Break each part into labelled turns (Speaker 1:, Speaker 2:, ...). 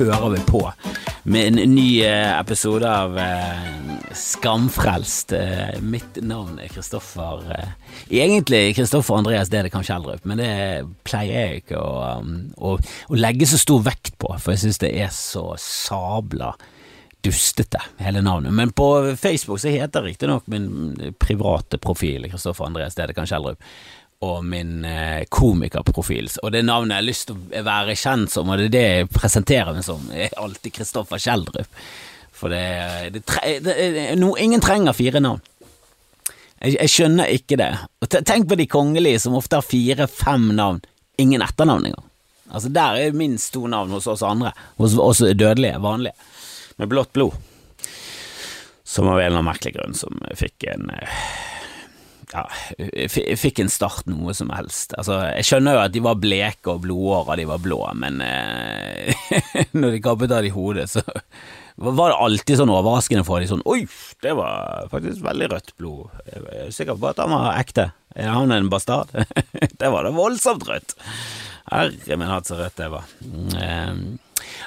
Speaker 1: kjører vi på med en ny eh, episode av eh, Skamfrelst. Eh, mitt navn er Kristoffer Egentlig Kristoffer Andreas Dedekam Kjeldrup, men det pleier jeg ikke å, um, å, å legge så stor vekt på, for jeg synes det er så sabla dustete, hele navnet. Men på Facebook så heter riktignok min private profil Kristoffer Andreas Dedekam Kjeldrup og min eh, komikerprofil. Og det navnet jeg har lyst til å være kjent som, og det er det jeg presenterer meg som, er alltid Kristoffer Kjeldrup. For det, det, det, no, Ingen trenger fire navn. Jeg, jeg, skjønner ikke det. Og tenk på de kongelige som ofte har fire-fem navn, ingen etternavn engang. Altså Der er minst to navn hos oss andre, hos oss dødelige, vanlige, med blått blod. Som av en eller annen merkelig grunn som fikk en eh, ja, fikk en start noe som helst. Altså, jeg skjønner jo at de var bleke og blodåra de var blå, men eh, når de kappet av de hodet, så var det alltid sånn overraskende for dem sånn Oi, det var faktisk veldig rødt blod. Jeg er sikker på at han var ekte. Er han en bastard? det var da voldsomt rødt. Herre min hatt så rødt det var. Mm,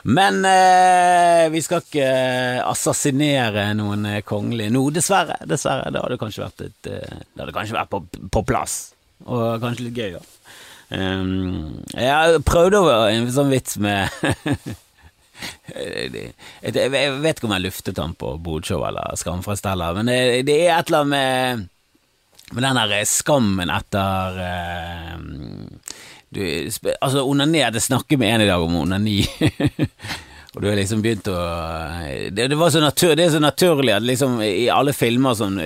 Speaker 1: men eh, vi skal ikke eh, assassinere noen eh, kongelige nå, dessverre. Dessverre. Det hadde kanskje vært, et, eh, det hadde kanskje vært på, på, plass, og kanskje litt gøy. Ja. Um, jeg prøvde å være en sånn vits med Jeg vet ikke om jeg luftet han på Bodshow eller Skamfrelst men det, det, er et eller annet med, med den der skammen etter uh, du, altså, onani Jeg hadde snakket med en i dag om onani. og du har liksom begynt å Det, det, så natur, det er så naturlig at liksom i alle filmer sånn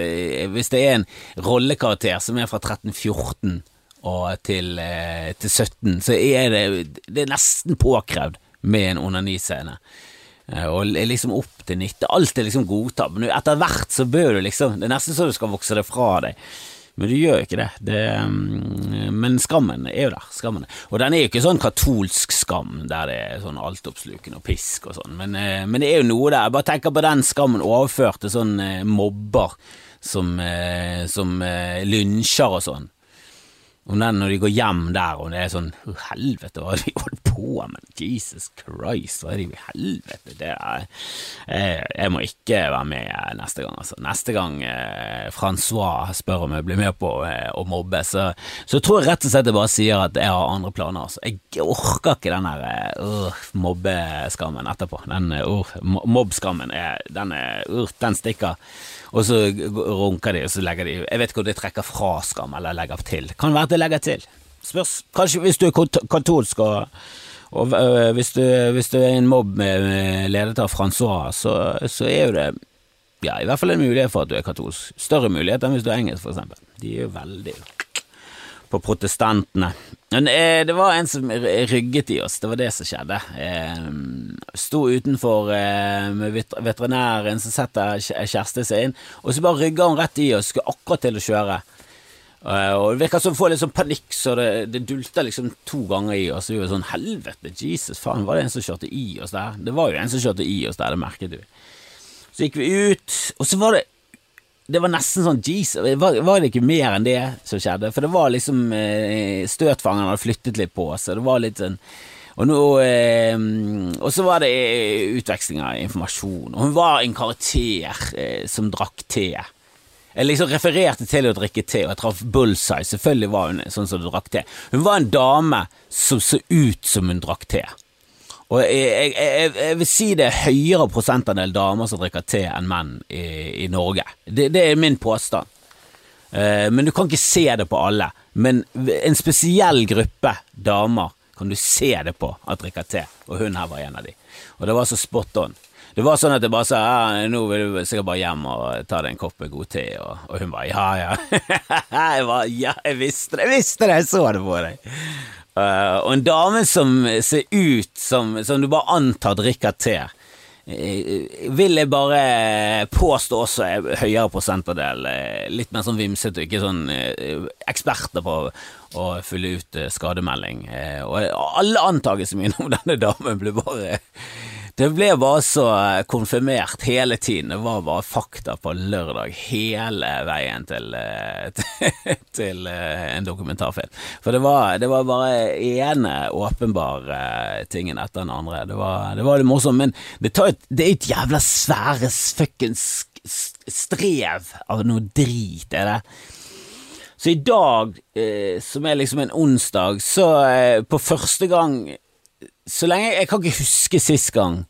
Speaker 1: Hvis det er en rollekarakter som er fra 1314 og til, eh, til 17, så er det, det er nesten påkrevd med en onaniscene. Eh, og liksom opp til 90. Alt er liksom godtatt, men etter hvert så bør du liksom Det er nesten så du skal vokse det fra deg. Men du gjør ikke det. det. Mm, men skammen er jo der. Skammen. Og den er jo ikke sånn katolsk skam der det er sånn altoppslukende og pisk og sånn, men, eh, men, det er jo noe der. Jeg bare tenker på den skammen overført til sånn eh, mobber som, eh, som lynsjer og sånn. Om den når de går hjem der, og det er sånn Helvete, hva har de holdt på med? Jesus Christ, hva er det i helvete? Det er jeg, jeg, må ikke være med neste gang, altså. Neste gang eh, Francois spør om jeg blir med på eh, å mobbe, så, så, tror jeg rett og slett jeg bare sier at jeg har andre planer, altså. Jeg orker ikke den der uh, mobbeskammen etterpå. Den uh, mobbskammen, den, uh, den stikker og så runker de, og så legger de Jeg vet ikke om de trekker fra skam eller legger til. Kan være at de legger til. Spørs. Kanskje hvis du er katolsk og, og øh, hvis, du, hvis, du, er en mobb med, med ledet av Francois, så, så, er jo det ja, i hvert fall en mulighet for at du er katolsk. Større mulighet enn hvis du er engelsk, for eksempel. De er jo veldig på protestantene. Men eh, det var en som rygget i oss, det var det som skjedde. Eh, sto utenfor eh, med veterinæren, så setter Kjersti seg inn, og så bare rygga hun rett i oss, skulle akkurat til å kjøre. Uh, og Det virka som hun får litt sånn panikk, så det, det dulta liksom to ganger i oss. Vi var sånn Helvete, Jesus, faen, var det en som kjørte i oss der? Det var jo en som kjørte i oss der, det merket du. Så gikk vi ut, og så var det det var nesten sånn Jesus, var, var, det ikke mer enn det som skjedde? For det var liksom eh, Støtfangeren hadde flyttet litt på seg, det var litt sånn og, nå, eh, og så var det eh, utveksling av informasjon. Og hun var en karakter eh, som drakk te. Jeg liksom refererte til å drikke te, og jeg traff bullseye. Selvfølgelig var hun sånn som drakk te. Hun var en dame som så ut som hun drakk te. Og jeg, jeg, jeg, vil si det er høyere prosentandel damer som drikker te enn menn i, i Norge. Det, det, er min påstand. Uh, men du kan ikke se det på alle. Men en spesiell gruppe damer kan du se det på at drikker te, og hun her var en av de. Og det var så spot on. Det var sånn at jeg bare sa ja, nå vil du sikkert bare hjem og ta deg en kopp med god te, og, og hun bare ja, ja. jeg, bare ja, jeg visste det, jeg visste det, jeg så det på deg. Uh, og en dame som ser ut som, som du bare antar drikker te, uh, vil jeg bare påstå også er høyere prosentandel. Uh, litt mer sånn vimsete, ikke sånn eksperter på å fylle ut skademelding. og alle antakelsene mine om denne damen ble bare Det ble bare så konfirmert hele tiden. Det var bare fakta på lørdag hele veien til, eh, til eh, en dokumentarfilm. For det var, det var bare ene åpenbare tingen etter den andre. Det var, det var det morsomt, men det, tar et, det er et jævla svære fuckings strev av noe drit, er det. Så i dag, eh, som er liksom en onsdag, så eh, på første gang så lenge Jeg kan ikke huske sist gang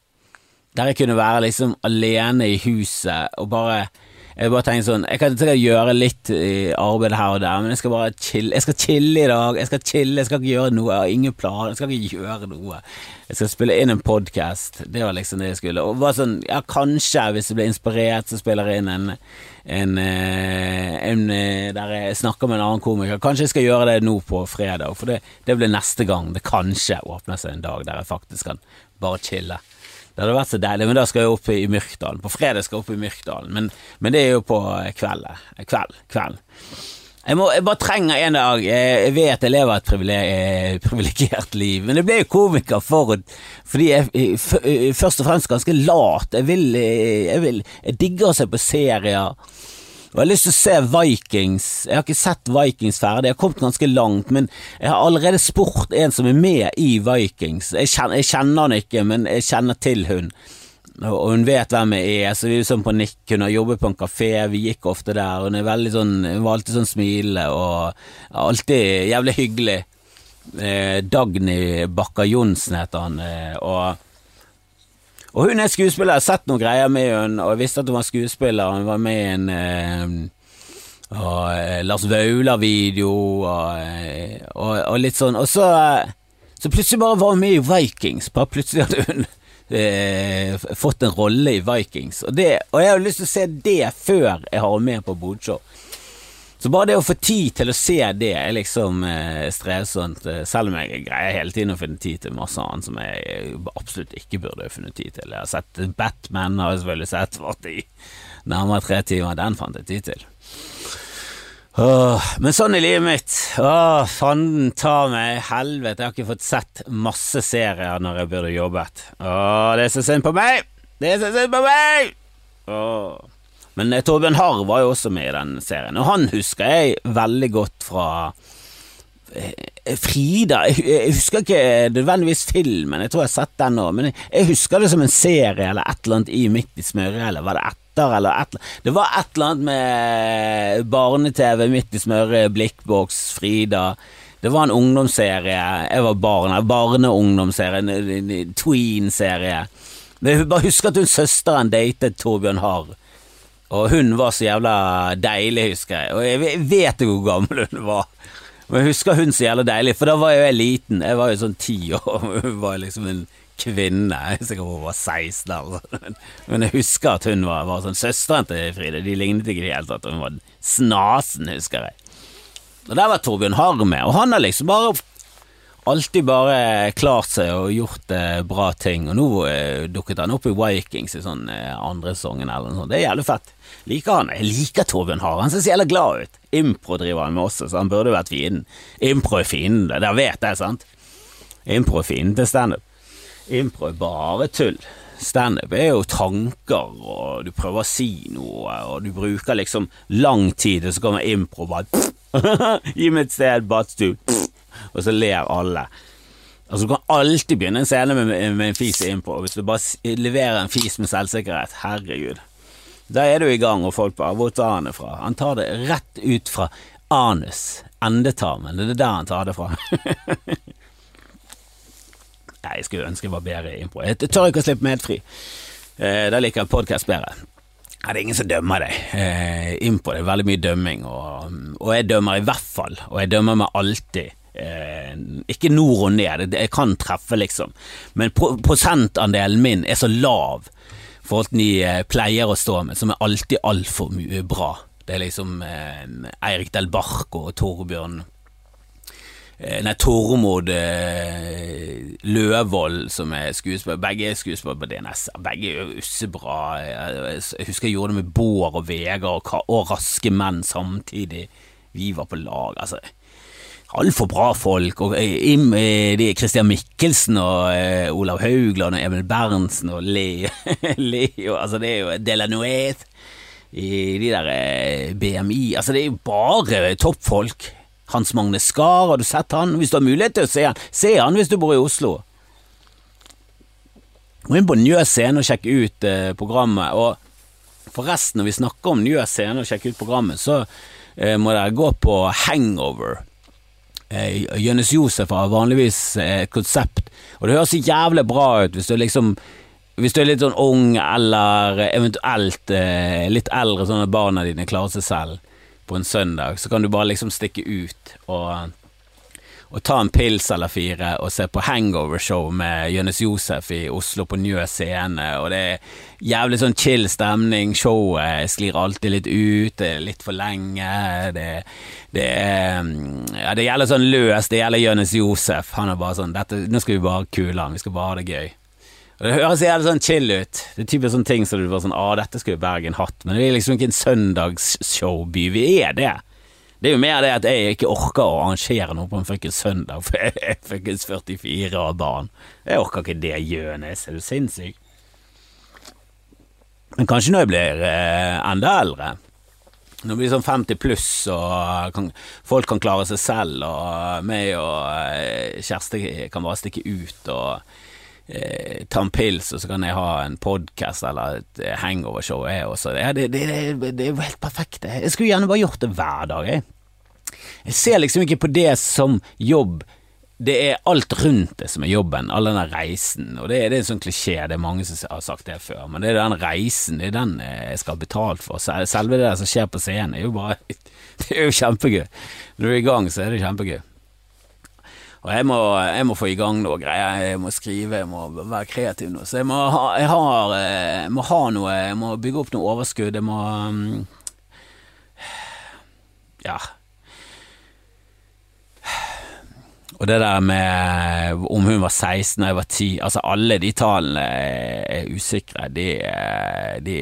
Speaker 1: der jeg kunne være liksom alene i huset og bare jeg bare tenker sånn Jeg kan sikkert gjøre litt arbeid her og der, men jeg skal bare chille. Jeg skal chille i dag. Jeg skal chille, jeg skal ikke gjøre noe. Jeg har ingen planer. Jeg skal ikke gjøre noe. Jeg skal spille inn en podkast. Det var liksom det jeg skulle. Og bare sånn, ja, kanskje, hvis jeg blir inspirert, så spiller jeg inn en, en, eh, en, eh, der jeg snakker med en annen komiker. Kanskje jeg skal gjøre det nå på fredag, for det, det blir neste gang det kanskje åpner seg en dag der jeg faktisk kan bare chille. Det hadde vært så deilig, men da skal jeg opp i Myrkdalen. På fredag skal jeg opp i Myrkdalen, men, men, det er jo på kvelden. Kveld. Kveld. Jeg, må, jeg, bare trenger en dag Jeg vet jeg lever et eh, privilegert liv, men jeg ble jo komiker for, fordi jeg først og fremst ganske lat. Jeg vil, jeg vil Jeg digger å se på serier. Og jeg har lyst til å se Vikings. Jeg har ikke sett Vikings ferdig, jeg har kommet ganske langt, men jeg har allerede spurt en som er med i Vikings. Jeg kjenner, jeg kjenner han ikke, men jeg kjenner til hun. Og hun vet hvem jeg er, så vi er sånn på nikk. Hun har jobbet på en kafé, vi gikk ofte der. Hun er sånn, hun var alltid sånn smilende og alltid jævlig hyggelig. Eh, Dagny Bakker Johnsen heter han. Eh, og og hun er skuespiller, jeg har sett noen greier med henne, og jeg visste at hun var skuespiller. Hun var med i en eh, og, eh, Lars Vaular-video og, eh, og, og, litt sånn. Og så, eh, så, plutselig bare var hun med i Vikings. Bare plutselig hadde hun eh, fått en rolle i Vikings. Og, det, og jeg har lyst til å se det før jeg har henne med på Bodshow. Så bare det å få tid til å se det er liksom eh, strevsomt, eh, selv om jeg greier hele tiden å finne tid til masse annet som jeg absolutt ikke burde funnet tid til. Jeg har sett Batman, har jeg selvfølgelig sett, vært i nærmere tre timer, den fant jeg tid til. Åh, men sånn er livet mitt. Åh, fanden ta meg, helvete, jeg har ikke fått sett masse serier når jeg burde jobbet. Åh, det er så synd på meg! Det er så synd på meg! Åh. Men eh, Torbjørn Harr var jo også med i den serien, og han husker jeg veldig godt fra eh, Frida Jeg husker ikke nødvendigvis filmen, jeg tror jeg har sett den nå, men jeg husker det som en serie eller et eller annet i Midt i smøret, eller var det etter, eller et eller annet Det var et eller annet med barne-TV, Midt i smøret, Blikkboks, Frida. Det var en ungdomsserie. Jeg var barn. Barne-ungdomsserie, en tween-serie. Jeg bare husker at hun søsteren datet Torbjørn Harr. Og hun var så jævla deilig, husker jeg. Og jeg vet ikke hvor gammel hun var. Men jeg husker hun så jævla deilig, for da var jo jeg liten. Jeg var jo sånn ti år. Hun var liksom en kvinne. Jeg er sikker hun var 16 eller sånn. Men jeg husker at hun var, var sånn søsteren til Fride. De lignet ikke i det hele tatt. Hun var snasen, husker jeg. Og der var Torbjørn Harr med, og han har liksom bare alltid bare klart seg og gjort eh, bra ting, og nå eh, dukket han opp i Vikings i sånn eh, andre sesongen eller noe sånt. Det er jævlig fett. Liker han. Jeg liker Torbjørn Hare, han ser så jævla glad ut. Impro driver han med også, så han burde vært fienden. Impro er fienden, det vet jeg, sant? Impro er fienden til standup. Impro er bare tull. Standup er jo tanker, og du prøver å si noe, og du bruker liksom lang tid, og så kommer impro bare Gi meg et sted, badstue og så ler alle. Altså Du kan alltid begynne en scene med, med en fis innpå, hvis du bare leverer en fis med selvsikkerhet. Herregud. Da er du i gang, og folk bare Hvor tar han det fra? Han tar det rett ut fra anus, endetarmen. Det er der han tar det fra. Nei, jeg skulle ønske jeg var bedre i impro. Jeg tør ikke å slippe medfri. Eh, da liker jeg podkast bedre. Ja, det er ingen som dømmer deg. Eh, impro er veldig mye dømming, og, og jeg dømmer i hvert fall, og jeg dømmer meg alltid eh, Ikke nord og ned, jeg kan treffe, liksom, men prosentandelen min er så lav i forhold til de eh, pleier å stå med, som er alltid altfor mye bra. Det er liksom eh, Eirik Del Barco og Torbjørn eh, Nei, Tormod eh, Løvold, som er skuespiller. Begge er skuespillere på DNS. Begge er ussebra. Jeg husker jeg gjorde det med Bård og Vegard og, og Raske menn samtidig. Vi var på lag. Altså, altfor bra folk. Og Im, de Christian Mikkelsen og eh, Olav Haugland og Emil Berntsen og Leo, Leo Altså, det er jo Delanoet i de der eh, BMI Altså, det er jo bare toppfolk. Hans Magne Skar, har du sett han? Hvis du har mulighet til å se han, se han hvis du bor i Oslo. Gå inn på Njø scene og sjekk ut eh, programmet. Og forresten, når vi snakker om Njø scene og sjekke ut programmet, så eh, må dere gå på Hangover. Eh, Jonis Josef har vanligvis eh, et konsept, og det høres så jævlig bra ut hvis du liksom hvis du er litt sånn ung, eller eventuelt eh, litt eldre, sånn at barna dine klarer seg selv på en søndag, så kan du bare liksom stikke ut og, og ta en pils eller fire og se på hangover-show med Jonis Josef i Oslo på Njø scene, og det er jævlig sånn chill stemning, showet sklir alltid litt ut, det er litt for lenge, det, det er ja, det gjelder sånn løst, det gjelder Jonis Josef, han er bare sånn dette, nå skal vi bare kule han, vi skal bare ha det gøy. Og Det høres jævlig sånn chill ut. Det er typisk sånne ting som du bare sånn Å, dette skulle Bergen hatt, men det er liksom ikke en søndagsshowby. Vi er det. Det er jo mer det at jeg ikke orker å arrangere noe på en fuckings søndag, for jeg er fuckings 44 og barn. Jeg orker ikke det, gjønes, Er du sinnssyk? Men kanskje når jeg blir eh, enda eldre. Når jeg blir sånn 50 pluss og kan, folk kan klare seg selv, og meg og eh, Kjersti kan bare stikke ut og eh, ta en pils, og så kan jeg ha en podkast eller et eh, hangovershow, jeg også. Ja, det, det, det, det, er jo helt perfekt. Jeg skulle gjerne bare gjort det hver dag, jeg. Jeg ser liksom ikke på det som jobb. Det er alt rundt det som er jobben, all denne reisen, og det, det er en sånn klisjé, det er mange som har sagt det før, men det er den reisen, det er den eh, jeg skal ha betalt for. Selve det der som skjer på scenen, er jo bare Det er jo kjempegøy. Når du er i gang, så er det kjempegøy. Og jeg må, jeg må, få i gang noe greier, jeg må skrive, jeg må være kreativ nå. Så jeg må ha, jeg har, eh, jeg må ha noe, jeg må bygge opp noe overskudd, jeg må mm, Ja. Og det der med om hun var 16 og jeg var 10, altså alle de tallene er usikre. De, de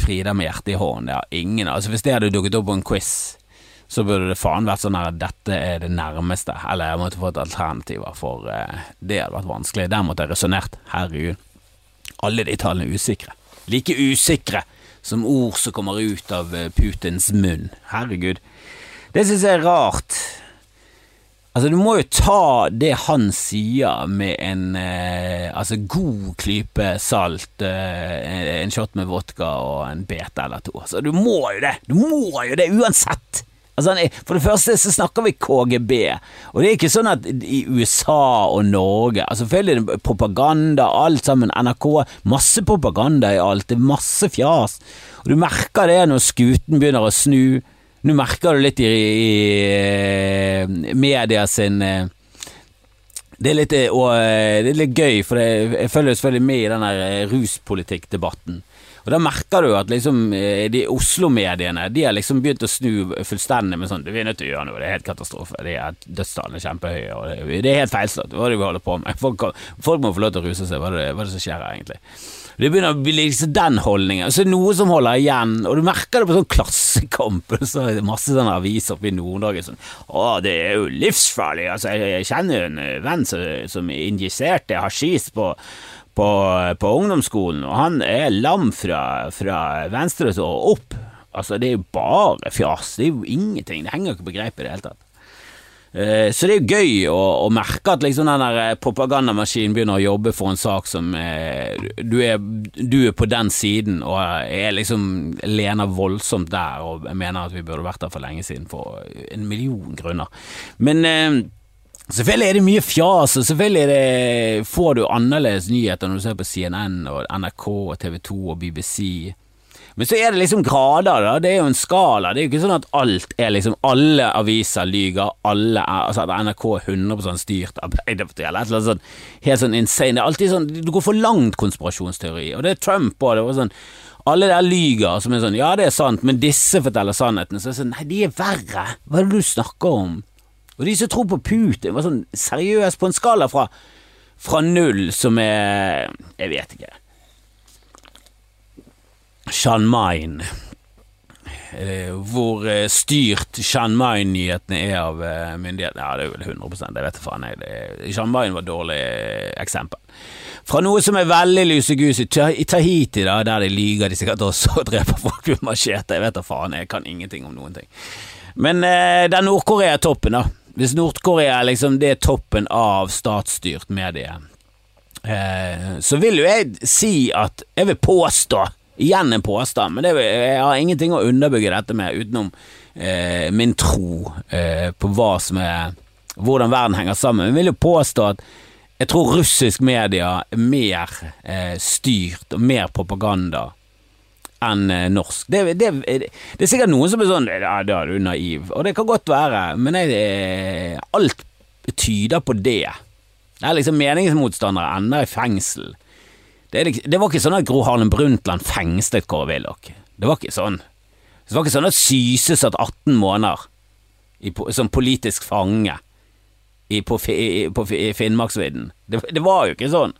Speaker 1: Frida med hjertet i hånden, det har ingen Altså Hvis det hadde dukket opp på en quiz så burde det faen vært sånn at dette er det nærmeste, eller jeg måtte fått alternativer, for eh, det hadde vært vanskelig. Der måtte jeg resonnert. Herregud. Alle de tallene er usikre. Like usikre som ord som kommer ut av uh, Putins munn. Herregud. Det synes jeg er rart. Altså, du må jo ta det han sier med en eh, altså god klype salt, eh, en shot med vodka og en bete eller to. Altså, du må jo det! Du må jo det uansett! Altså, for det første så snakker vi KGB, og det er ikke sånn at i USA og Norge altså Selvfølgelig propaganda, alt sammen, NRK, masse propaganda i alt, det er masse fjas, og du merker det når skuten begynner å snu. Nå merker du litt i, i eh, media sin eh, det er, litt, eh, og, det er litt gøy, for jeg følger selvfølgelig med i den ruspolitikkdebatten. Og Da merker du at liksom eh, de Oslo-mediene De har liksom begynt å snu fullstendig med sånn Vi er nødt til å gjøre noe, det er helt katastrofe. Det er Dødstallene er kjempehøye, og det, er helt feilslått. Hva er det vi holder på med? Folk, folk må få lov til å ruse seg. Hva er det, hva er det som skjer her, egentlig? Det begynner å bli liksom den holdningen. Så noe som holder igjen, og du merker det på sånn Klassekamp. Så er det masse sånne aviser oppe i Nord-Norge sånn Å, det er jo livsfarlig. Altså, jeg kjenner en venn som, som injiserte hasjis på på, på, ungdomsskolen, og han er lam fra, fra venstre og opp. Altså, det er jo bare fjas, det er jo ingenting, det henger ikke på greip i det hele tatt. Eh, så det er jo gøy å, å merke at liksom den der eh, propagandamaskinen begynner å jobbe for en sak som er, du, er, du, er, på den siden og er liksom lener voldsomt der og mener at vi burde vært der for lenge siden for en million grunner. Men Selvfølgelig er det mye fjas, og selvfølgelig det, får du annerledes nyheter når du ser på CNN og NRK og TV 2 og BBC. Men så er det liksom grader, da. Det er jo en skala. Det er jo ikke sånn at alt er liksom Alle aviser lyger, alle altså at NRK er 100% styrt av Arbeiderpartiet, eller et eller annet sånt helt sånn insane. Det er alltid sånn Du går for langt konspirasjonsteori, og det er Trump òg. Det var sånn alle der lyger som er sånn Ja, det er sant, men disse forteller sannheten. Så er det sånn Nei, de er verre. Hva er det du snakker om? Og de som tror på Putin, var sånn seriøst på en skala fra, fra null, som er Jeg vet ikke. Shan Main. eh, hvor eh, styrt Chiang Mai-nyhetene er av eh, myndighetene. Ja, det er vel 100% jeg vet faen jeg. Det- var et dårlig eksempel. Fra noe som er veldig lusegus i Tahiti, da, der de lyger de sikkert også og dreper folk med machete. Jeg vet da faen, jeg kan ingenting om noen ting. Men eh, den Nord-Korea er toppen, da. Hvis Nord-Korea liksom det er toppen av statsstyrt medie, eh, så vil jo jeg si at Jeg vil påstå, igjen en påstand, men vil- jeg har ingenting å underbygge dette med utenom eh, min tro eh, på hva som er hvordan verden henger sammen. Jeg vil jo påstå at jeg tror russisk media er mer eh, styrt og mer propaganda enn eh, norsk. Det, det, det er sikkert noen som er sånn Ja, da er du naiv. Og det kan godt være, men jeg, eh, alt tyder på det. Det er liksom meningsmotstandere ender i fengsel. Det, er, lik- det var ikke sånn at Gro Harlem Brundtland fengslet Kåre Willoch. Det var ikke sånn. Det var ikke sånn at Syse satt 18 måneder i, som politisk fange i, på, i, på Finnmarksvidden. Det, det var jo ikke sånn.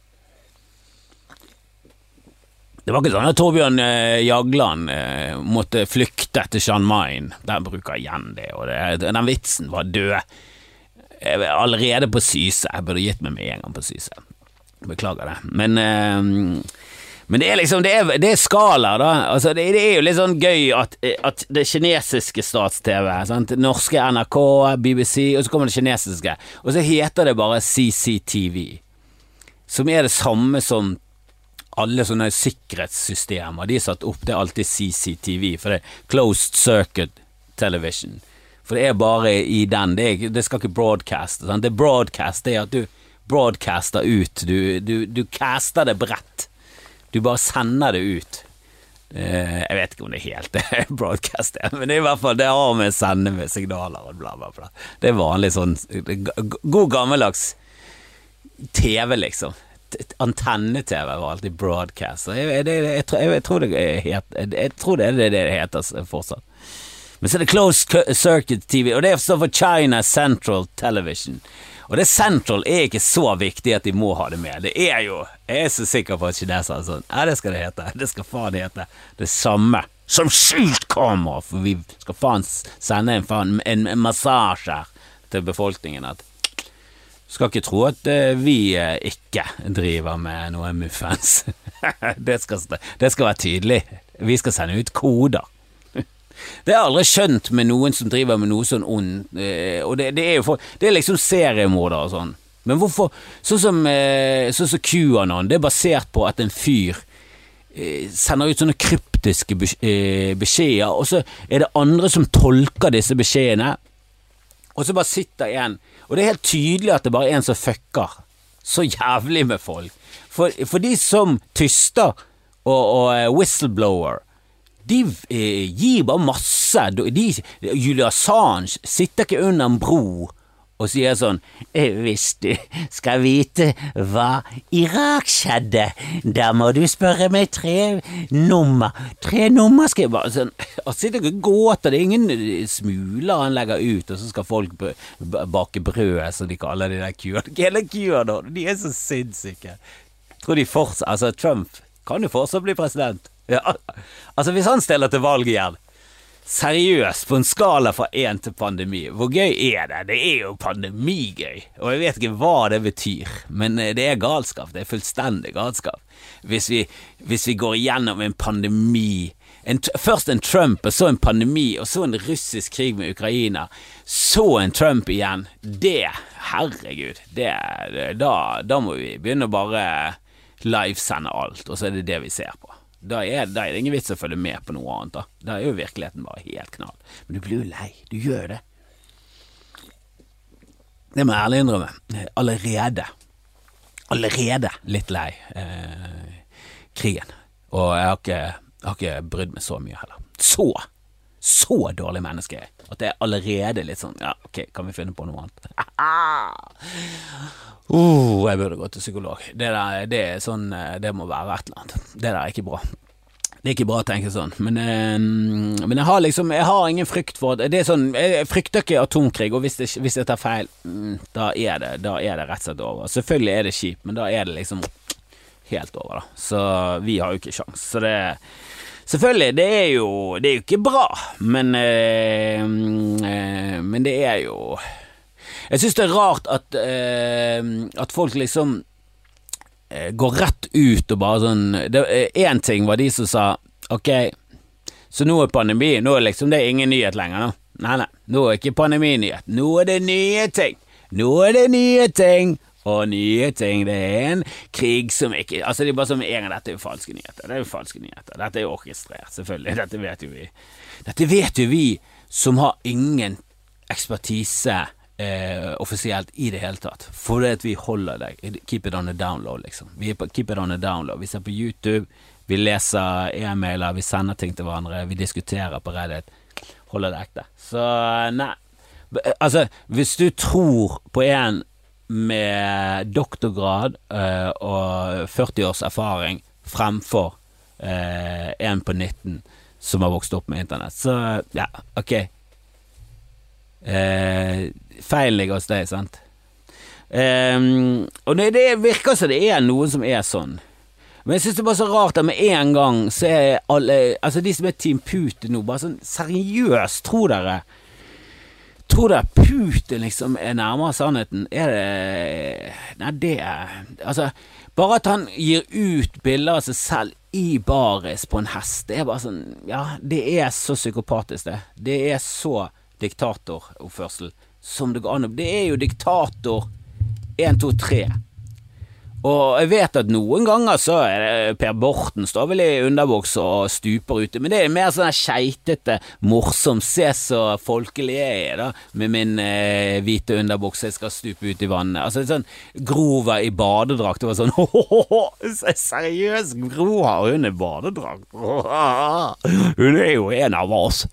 Speaker 1: Det var ikke sånn at Torbjørn eh, Jagland eh, måtte flykte til Jean Mai. Den bruker igjen det, og det, den vitsen var død. Jeg allerede på Syse. Jeg burde gitt meg med en gang på Syse. Beklager det. Men, eh, men det er liksom Det er, det er skalaer, da. Altså, det, det er jo litt sånn gøy at, at det kinesiske stats-TV, norske NRK, BBC, og så kommer det kinesiske, og så heter det bare CCTV. Som er det samme som alle sånne sikkerhetssystemer. De er satt opp, det er alltid CCTV, for det er Closed Circuit Television. For det er bare i den, det, er, det skal ikke broadcaste. Sant? Det broadcast det er at du broadcaster ut, du, du, du caster det bredt. Du bare sender det ut. Eh, jeg vet ikke om det er helt det broadcast men det er i hvert fall det har med å sende med signaler og bla, bla, bla. Det er vanlig sånn god gammeldags TV, liksom. Antenne-TV var alltid broadcast. Jeg, det, jeg, jeg, jeg, tror det er jeg, tror det er det det heter fortsatt. Men så er det Closed Circuit TV, og det står for China Central Television. Og det Central er ikke så viktig at de må ha det med. Det er jo Jeg er så sikker på at kinesere er sånn Ja, det skal det hete. Det skal faen hete det samme som skjult kamera, for vi skal faen sende en, faen, en, massasje til befolkningen at skal ikke tro at eh, vi eh, ikke driver med noe muffens. det, skal, det skal være tydelig. Vi skal sende ut koder. Det jeg aldri skjønt med noen som driver med noe sånn ond, eh, og det, det er jo for Det er liksom seriemordere og sånn. Men hvorfor Sånn som, sånn som QAnon, det er basert på at en fyr sender ut sånne kryptiske bes- beskjeder, og så er det andre som tolker disse beskjedene, og så bare sitter en Og det er helt tydelig at det bare er en som fucker så jævlig med folk. For, for de som tyster og, og whistleblower, de eh, gir bare masse. De, Julia Assange sitter ikke under en bro og sier sånn «Eh, Hvis du skal vite hva Irak skjedde, da må du spørre meg tre nummer. Tre nummer jeg bare sånn Og sitter ikke og gåter, det er ingen smuler han legger ut, og så skal folk bake brød, som de kaller de der kuene. Hele kuene, de er så sinnssyke. Tror de fortsatt Altså, Trump kan jo fortsatt bli president. Ja, altså, hvis han stiller til valg igjen Seriøst, på en skala fra én til pandemi, hvor gøy er det? Det er jo pandemigøy, og jeg vet ikke hva det betyr, men eh, det er galskap, det er fullstendig galskap. Hvis vi, hvis vi går igjennom en pandemi, en, først en Trump, og så en pandemi, og så en russisk krig med Ukraina, så en Trump igjen, det, herregud, det, det da, da må vi begynne å bare livesende alt, og så er det det vi ser på. Da er, da er det ingen vits å følge med på noe annet. Da Da er jo virkeligheten bare helt knall. Men du blir jo lei. Du gjør det. Det må jeg ærlig innrømme. Allerede. Allerede litt lei eh, krigen. Og jeg har, ikke, jeg har ikke brydd meg så mye heller. Så så dårlig menneske. At det er allerede litt sånn Ja, ok, kan vi finne på noe annet? Uh, jeg burde gå til psykolog. Det der, det sånn eh, Det må være et eller annet. Det der er ikke bra. Det er ikke bra å tenke sånn, men, eh, men jeg har liksom Jeg har ingen frykt for Det er sånn Jeg frykter ikke atomkrig, og hvis, det, hvis jeg tar feil, mm, da er det Da er det rett og slett over. Selvfølgelig er det kjipt, men da er det liksom helt over, da. Så vi har jo ikke sjans. Så det Selvfølgelig, det er jo, det er jo ikke bra, men eh, eh, Men det er jo Jeg syns det er rart at, eh, at folk liksom eh, går rett ut og bare sånn Én ting var de som sa ok, så nå er pandemi, nå er liksom det ingen nyhet lenger. nå. Nei, nei, nå er ikke pandemi nyhet. Nå er det nye ting. Nå er det nye ting og nye ting. Det er en krig som ikke Altså, det er bare som en gang dette er jo falske nyheter. Det er jo falske nyheter. Dette er jo orkestrert, selvfølgelig. Dette vet jo vi. Dette vet jo vi som har ingen ekspertise eh, offisielt i det hele tatt. Fordi at vi holder deg. Keep it on the download, liksom. Vi er på keep it on the download. Vi ser på YouTube, vi leser e-mailer, vi sender ting til hverandre, vi diskuterer på Reddit. Holder det ekte. Så nei. Altså, hvis du tror på en med doktorgrad eh, og 40 års erfaring fremfor eh, en på 19 som har vokst opp med internett. Så ja, ok. Uh, feil ligger hos deg, sant? Um, og det, det virker som det er noen som er sånn. Men jeg synes det er bare så rart at med en gang så er alle Altså de som er Team Putin nå, bare sånn seriøst, tror dere Tror dere Putin liksom er nærmere sannheten? Er det Nei, det er Altså, bare at han gir ut bilder av seg selv i baris på en hest, det er bare sånn Ja, det er så psykopatisk, det. Det er så diktatoroppførsel som det går an å Det er jo diktator 1, 2, 3. Og jeg vet at noen ganger så er det Per Borten står vel i underbuks og stuper ute, men det er mer sånn skeitete, morsom, se så folkelig jeg er, da, med min eh, hvite underbukse, jeg skal stupe ut i vannet. Altså sånn Grova i badedrakt, det var sånn ho seriøst, Gro har hun i badedrakt? Hun er jo en av oss.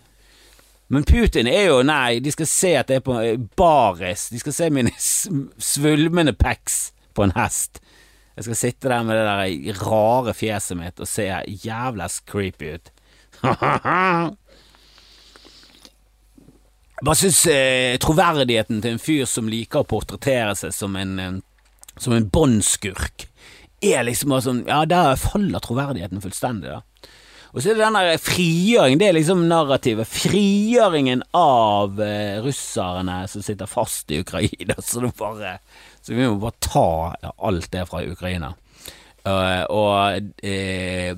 Speaker 1: Men Putin er jo Nei, de skal se at det er på baris. De skal se mine svulmende pecs på en hest. Jeg skal sitte der med det der rare fjeset mitt og se jævla creepy ut. Hva syns eh, troverdigheten til en fyr som liker å portrettere seg som en, en som en båndskurk, er liksom bare sånn Ja, der faller troverdigheten fullstendig, da. Og så er det den der frigjøring, det er liksom narrativet. Frigjøringen av eh, russerne som sitter fast i Ukraina. Så bare så vi må bare ta alt det fra Ukraina. Uh, og uh,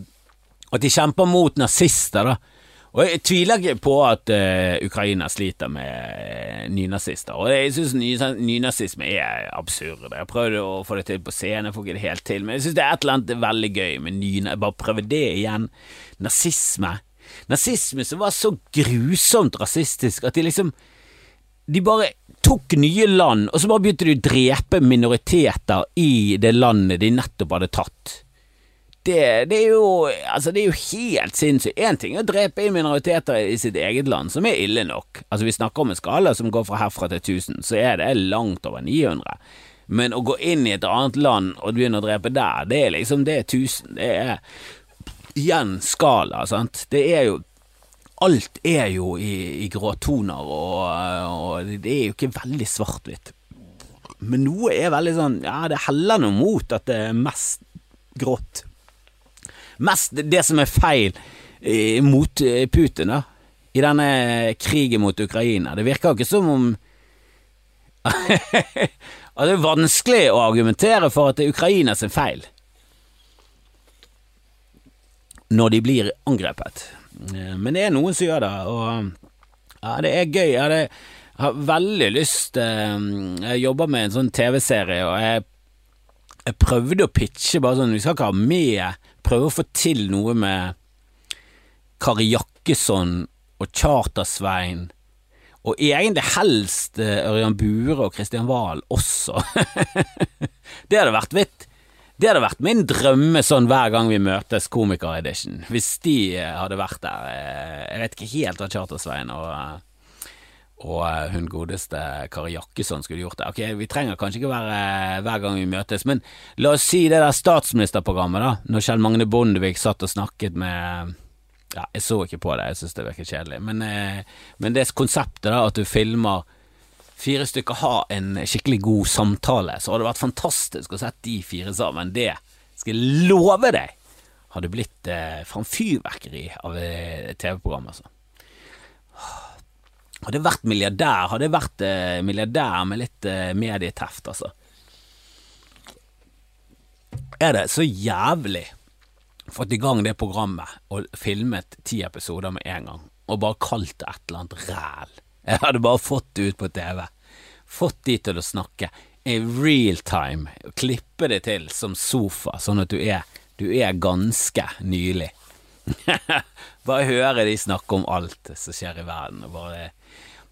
Speaker 1: at de kjemper mot nazister, da. Og jeg tviler ikke på at uh, Ukraina sliter med nynazister. Og jeg syns nynazisme er absurd. Jeg prøvde å få det til på scenen, får ikke det helt til. Men jeg syns det er et eller annet veldig gøy med nynazisme. Bare prøve det igjen. Nazisme. Nazisme som var så grusomt rasistisk at de liksom De bare tok nye land, og så bare begynte de å drepe minoriteter i det landet de nettopp hadde tatt. Det, det, er jo Altså, det er jo helt sinnssykt. Én ting er å drepe inn minoriteter i sitt eget land, som er ille nok. Altså, vi snakker om en skala som går fra herfra til 1000, så er det langt over 900. Men å gå inn i et annet land og begynne å drepe der, det er liksom Det er 1000. Det er igjen skala, sant. Det er jo alt er jo i, i gråtoner, og, og, det er jo ikke veldig svart-hvitt. Men noe er veldig sånn Ja, det heller noe mot at det er mest grått. Mest det som er feil eh, mot eh, Putin, da. I denne krigen mot Ukraina. Det virker jo ikke som om At Det er vanskelig å argumentere for at det er Ukrainas feil når de blir angrepet. Eh, men det er noen som gjør det, og ja, det er gøy. Jeg, hadde, har veldig lyst Jeg jobber med en sånn TV-serie, og jeg, jeg, prøvde å pitche bare sånn Vi skal ikke ha med Prøve å få til noe med Kari Jakkesson og Charter-Svein. Og egentlig helst eh, Ørjan Bure og Kristian Wahl også. det hadde vært vitt. det hadde vært min drømme sånn hver gang vi møtes, komiker-edition. Hvis de eh, hadde vært der. Eh, jeg vet ikke helt hva Charter-Svein og, og hun godeste Kari Jakkesson skulle gjort det. Ok, Vi trenger kanskje ikke være hver gang vi møtes, men la oss si det der statsministerprogrammet, da. Når Kjell Magne Bondevik satt og snakket med Ja, jeg så ikke på det, jeg synes det virker kjedelig, men, men det konseptet, da, at du filmer fire stykker ha en skikkelig god samtale, så hadde det vært fantastisk å sette de fire sammen. Det skal jeg love deg hadde blitt eh, fra fyrverkeri av eh, TV-program, altså. Hadde jeg vært milliardær, hadde jeg vært eh, milliardær med litt eh, medieteft, altså. Er det så jævlig fått i gang det programmet og filmet ti episoder med en gang, og bare kalt det et eller annet ræl. Jeg hadde bare fått det ut på TV. Fått de til å snakke i real time, klippe det til som sofa, sånn at du er, du er ganske nylig. bare høre de snakke om alt som skjer i verden, og bare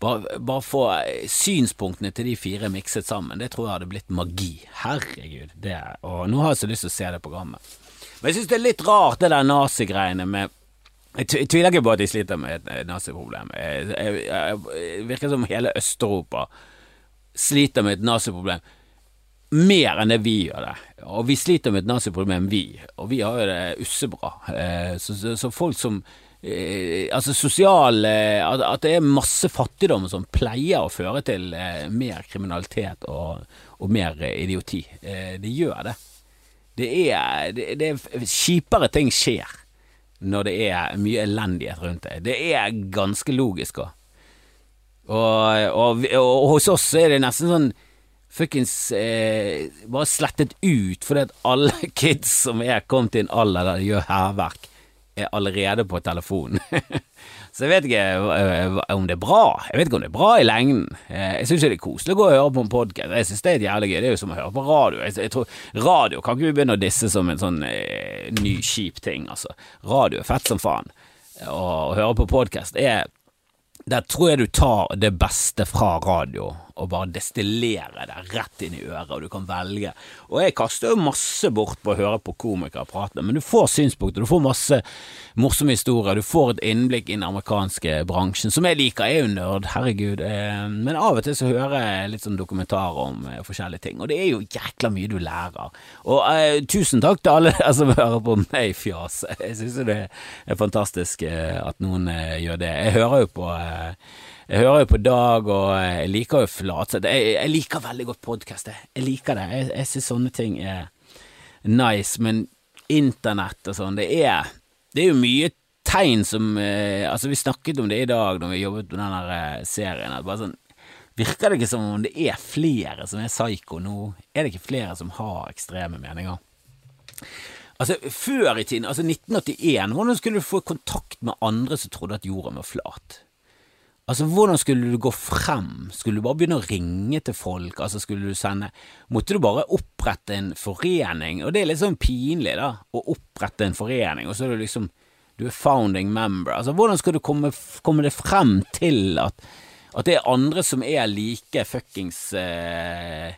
Speaker 1: bare, bare få synspunktene til de fire mikset sammen, det tror jeg hadde blitt magi. Herregud. Det, og nå har jeg så lyst til å se det programmet. Men jeg syns det er litt rart, det der nazigreiene med jeg tviler ikke på at de sliter med et naziproblem. Det virker som hele Øst-Europa sliter med et naziproblem mer enn det vi gjør det. Og vi sliter med et naziproblem, vi. Og vi har jo det ussebra. Eh, så, så, så folk som altså sosial eh, at, det er masse fattigdom som pleier å føre til eh, mer kriminalitet og, og mer eh, idioti. Eh, det gjør det. Det er, det, det er Kjipere ting skjer når det er mye elendighet rundt det. Det er ganske logisk òg. Og, og, og, hos oss er det nesten sånn fuckings eh, bare slettet ut fordi at alle kids som er kommet til en alder der de gjør hærverk, er allerede på telefonen. så jeg vet ikke eh, om det er bra. Jeg vet ikke om det er bra i lengden. Eh, jeg syns det er koselig å gå og høre på en podkast. Jeg syns det er jævlig gøy. Det er jo som å høre på radio. Jeg, tror, radio kan ikke vi begynne å disse som en sånn eh, ny, kjip ting, altså. Radio er fett som faen. Å høre på podkast er Der tror jeg du tar det beste fra radio og bare destillere det rett inn i øret, og du kan velge. Og jeg kaster jo masse bort på å høre på komikere prate, men du får synspunkter, du får masse morsomme historier, du får et innblikk i den amerikanske bransjen, som jeg liker. Jeg er jo nerd, herregud, eh, men av og til så hører jeg litt sånn dokumentarer om eh, forskjellige ting, og det er jo jækla mye du lærer. Og eh, tusen takk til alle dere som hører på meg fjase. Jeg synes det er fantastisk eh, at noen gjør det. Jeg hører jo på eh, jeg hører jo på Dag, og jeg liker jo Flatseth. Jeg, jeg, liker veldig godt podkast, jeg. jeg. liker det. Jeg, jeg syns sånne ting er nice, men internett og sånn, det er Det er jo mye tegn som eh, Altså, vi snakket om det i dag når vi jobbet med den der serien, at bare sånn Virker det ikke som om det er flere som er psyko nå? Er det ikke flere som har ekstreme meninger? Altså, Før i tiden, altså 1981, hvordan skulle du få kontakt med andre som trodde at jorden var flat? Altså, hvordan skulle du gå frem? Skulle du bare begynne å ringe til folk? Altså, skulle du sende Måtte du bare opprette en forening? Og det er litt sånn pinlig, da, å opprette en forening, og så er du liksom Du er founding member. Altså, hvordan skal du komme, komme det frem til at, at det er andre som er like fuckings eh,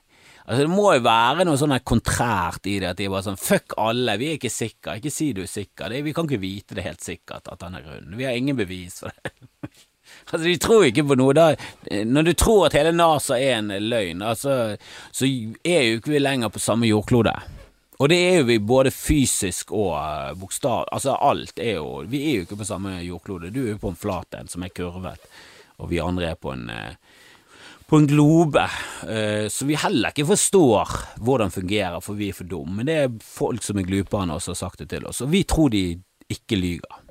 Speaker 1: Altså Det må jo være noe sånn kontrært i det, at de er bare sånn fuck alle, vi er ikke sikre, ikke si du er sikker, det, vi kan ikke vite det helt sikkert at han er rund, vi har ingen bevis for det. Altså, de tror ikke på noe. Da, når du tror at hele NASA er en løgn, altså, så er jo ikke vi lenger på samme jordklode. Og det er jo vi både fysisk og uh, bokstav... Altså, alt er jo Vi er jo ikke på samme jordklode. Du er jo på en flat en som er kurvet, og vi andre er på en uh, på en globe, uh, så vi heller ikke forstår hvordan fungerer, for vi er for dumme. Men det er folk som er glupere enn oss, som har sagt det til oss, og vi tror de ikke lyger.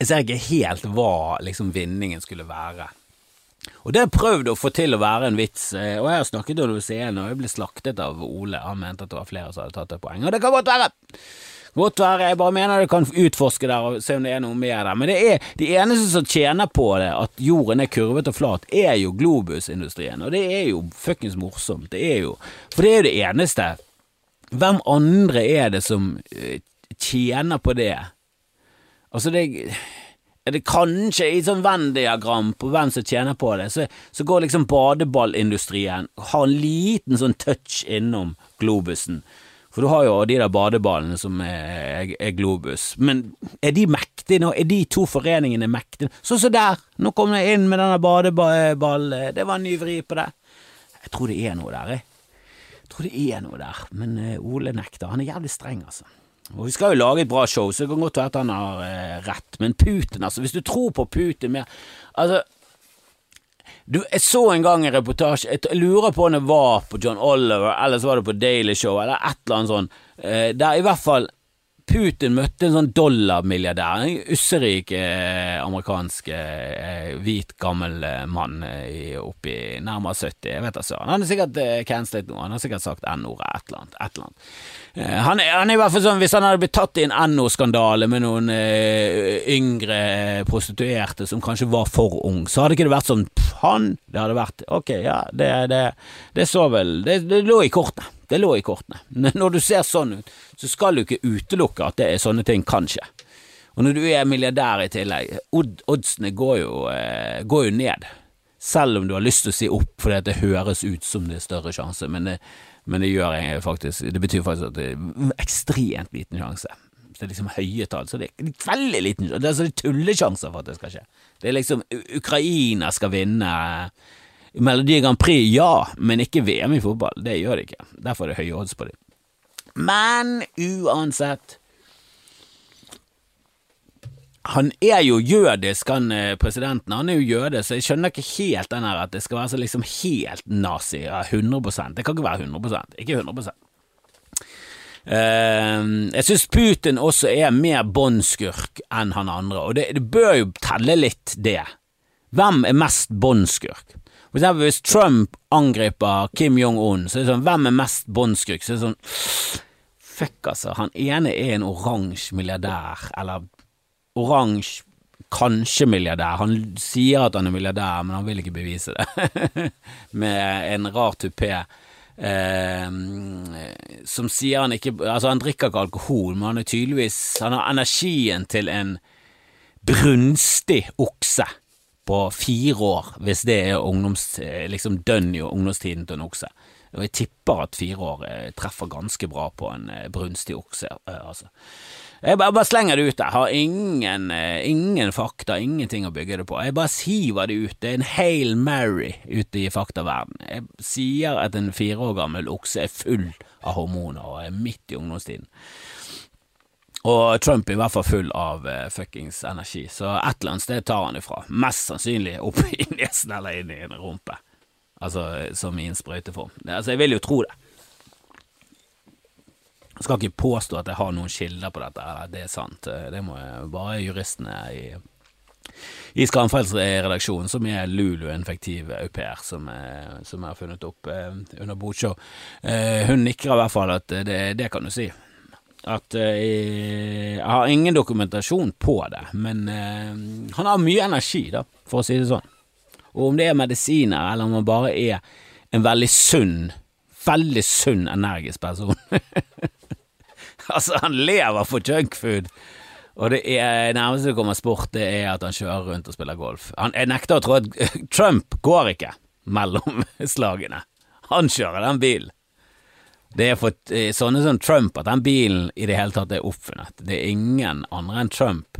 Speaker 1: Jeg ser ikke helt hva liksom vinningen skulle være. Og det har jeg prøvd å få til å være en vits, eh, og jeg har snakket om scenen, og jeg ble slaktet av Ole. Han mente at det var flere som hadde tatt det poeng, og det kan godt være! Godt være, jeg bare mener du kan utforske der og se om det er noe mer der. Men det er de eneste som tjener på det, at jorden er kurvet og flat, er jo globusindustrien. Og det er jo fuckings morsomt. Det er jo For det er jo det eneste. Hvem andre er det som eh, tjener på det? Altså, det er det kanskje i sånn Venn-diagram på hvem som tjener på det, så, så går liksom badeballindustrien har en liten sånn touch innom globusen. For du har jo de der badeballene som er, er, globus. Men er de mektige nå? Er de to foreningene mektige? Sånn som så der! Nå kom jeg inn med denne badeballen, Det var en ny vri på det. Jeg tror det er noe der, jeg. Jeg tror det er noe der. Men uh, Ole nekter. Han er jævlig streng, altså. Og Vi skal jo lage et bra show, så det kan godt være at han har eh, rett, men Putin, altså, hvis du tror på Putin mer Altså, du, jeg så en gang en reportasje, jeg lurer på om det var på John Oliver, eller så var det på Daily Show, eller et eller annet sånt, eh, der i hvert fall Putin møtte en sånn dollarmilliardær, en usserik eh, amerikansk eh, hvit, gammel eh, mann eh, oppi nærmere 70, jeg vet da søren. Han er sikkert eh, cancelet nå, han har sikkert sagt N-ordet, et eller annet. Et eller annet. Eh, han, han, er i hvert fall sånn, Hvis han hadde blitt tatt i en NO-skandale med noen eh, yngre prostituerte som kanskje var for ung, så hadde ikke det vært sånn han. Det hadde vært ok, ja, det, det, det så vel Det, det lå i kortene. Det lå i kortene. Når du ser sånn ut, så skal du ikke utelukke at det er sånne ting kan skje. Og når du er milliardær i tillegg, oddsene går jo, eh, går jo ned. Selv om du har lyst til å si opp fordi det høres ut som det er større sjanse, men det, men det gjør faktisk Det betyr faktisk at det er ekstremt liten sjanse. Så det er liksom høye tall, så det er veldig liten sjanse. Det er altså tullesjanser for at det skal skje. Det er liksom Ukraina skal vinne Melodi Grand Prix, ja, men ikke VM i fotball. Det gjør det ikke. Derfor er det høye odds på det. Men uansett Han er jo jødisk, han eh, presidenten. Han er jo jøde, så jeg skjønner ikke helt den her at det skal være så liksom helt nazi. Ja, 100 Det kan ikke være 100 Ikke 100 Uh, eh, jeg syns Putin også er mer båndskurk enn han andre, og det, det bør jo telle litt, det. Hvem er mest båndskurk? For eksempel hvis Trump angriper Kim Jong-un, så er det sånn Hvem er mest båndskurk? Så er det sånn Fuck, altså. Han ene er en oransje milliardær, eller oransje kanskje milliardær. Han sier at han er milliardær, men han vil ikke bevise det. Med en rar tupé. Eh, som sier han ikke Altså, han drikker ikke alkohol, men han er tydeligvis Han har energien til en brunstig okse på fire år, hvis det er ungdoms, eh, liksom dønn i ungdomstiden til en okse. Og jeg tipper at fire år eh, treffer ganske bra på en eh, brunstig okse, altså. Jeg bare, bare, slenger det ut der, har ingen, ingen, fakta, ingenting å bygge det på. Jeg bare siver det ut, det er en Hail Mary ute i faktaverden. Jeg sier at en fire år gammel okse er full av hormoner og er midt i ungdomstiden. Og Trump er i hvert fall full av uh, fuckings energi, så et eller annet sted tar han ifra. Mest sannsynlig opp i nesen eller inn i en rumpe. Altså som i en sprøyteform. Altså, jeg vil jo tro det. Jeg skal ikke påstå at jeg har noen kilder på dette, eller det er sant. Det må jeg bare juristene i i Skamfells-redaksjonen, som er Lulu, en fiktiv au pair, som, som jeg har funnet opp eh, under bodshow. Eh, hun nikker i hvert fall at det, det kan du si at eh, jeg har ingen dokumentasjon på det, men uh, han har mye energi, da, for å si det sånn. Og om det er medisiner, eller om han bare er en veldig sunn, veldig sunn, energisk person Altså, han lever for junkfood, og det er nærmeste det kommer sport, det er at han kjører rundt og spiller golf. Han, jeg nekter å tro at Trump går ikke mellom slagene. Han kjører den bilen. Det er for eh, sånne som Trump at den bilen i det hele tatt er oppfunnet. Det er ingen andre enn Trump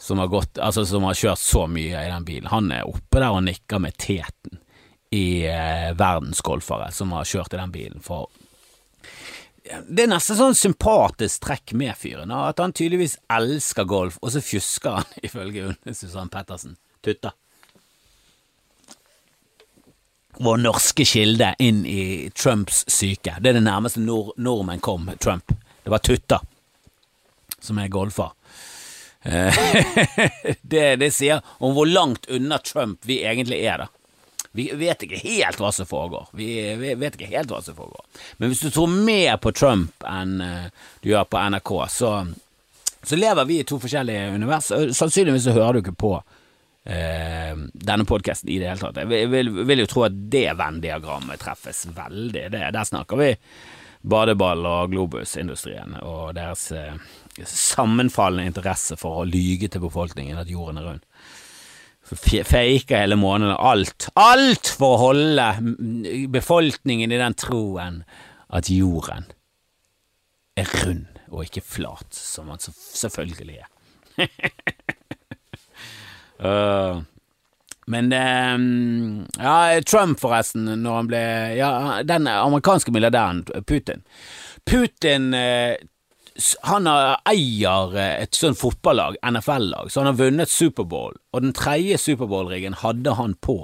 Speaker 1: som har, gått, altså som har kjørt så mye i den bilen. Han er oppe der og nikker med teten i eh, verdensgolfere som har kjørt i den bilen. For det er nesten sånn sympatisk trekk med fyren, at han tydeligvis elsker golf, og så fjusker han, ifølge Susann Pettersen. Tutta vår norske kilde inn i Trumps syke. Det er det nærmeste nord nordmenn kom Trump. Det var Tutta, som er golfer. Eh, det, det sier om hvor langt unna Trump vi egentlig er, da. Vi vet ikke helt hva som foregår. Vi, vet ikke helt hva som foregår. Men hvis du tror mer på Trump enn eh, du gjør på NRK, så, så lever vi i to forskjellige univers. Sannsynligvis så hører du ikke på eh, denne podkasten i det hele tatt. Jeg vil, vil, jo tro at det Venn-diagrammet treffes veldig. Det, der snakker vi badeball- og globusindustrien og deres eh, sammenfallende interesse for å lyge til befolkningen at jorden er rund. faker hele måneden. Alt, alt for å holde befolkningen i den troen at jorden er rund og ikke flat, som man selvfølgelig er. Uh, men uh, Ja, Trump, forresten, når han ble Ja, den amerikanske milliardæren Putin. Putin uh, han eier et sånt fotballag, NFL-lag, så han har vunnet Superbowl, og den tredje Superbowl-riggen hadde han på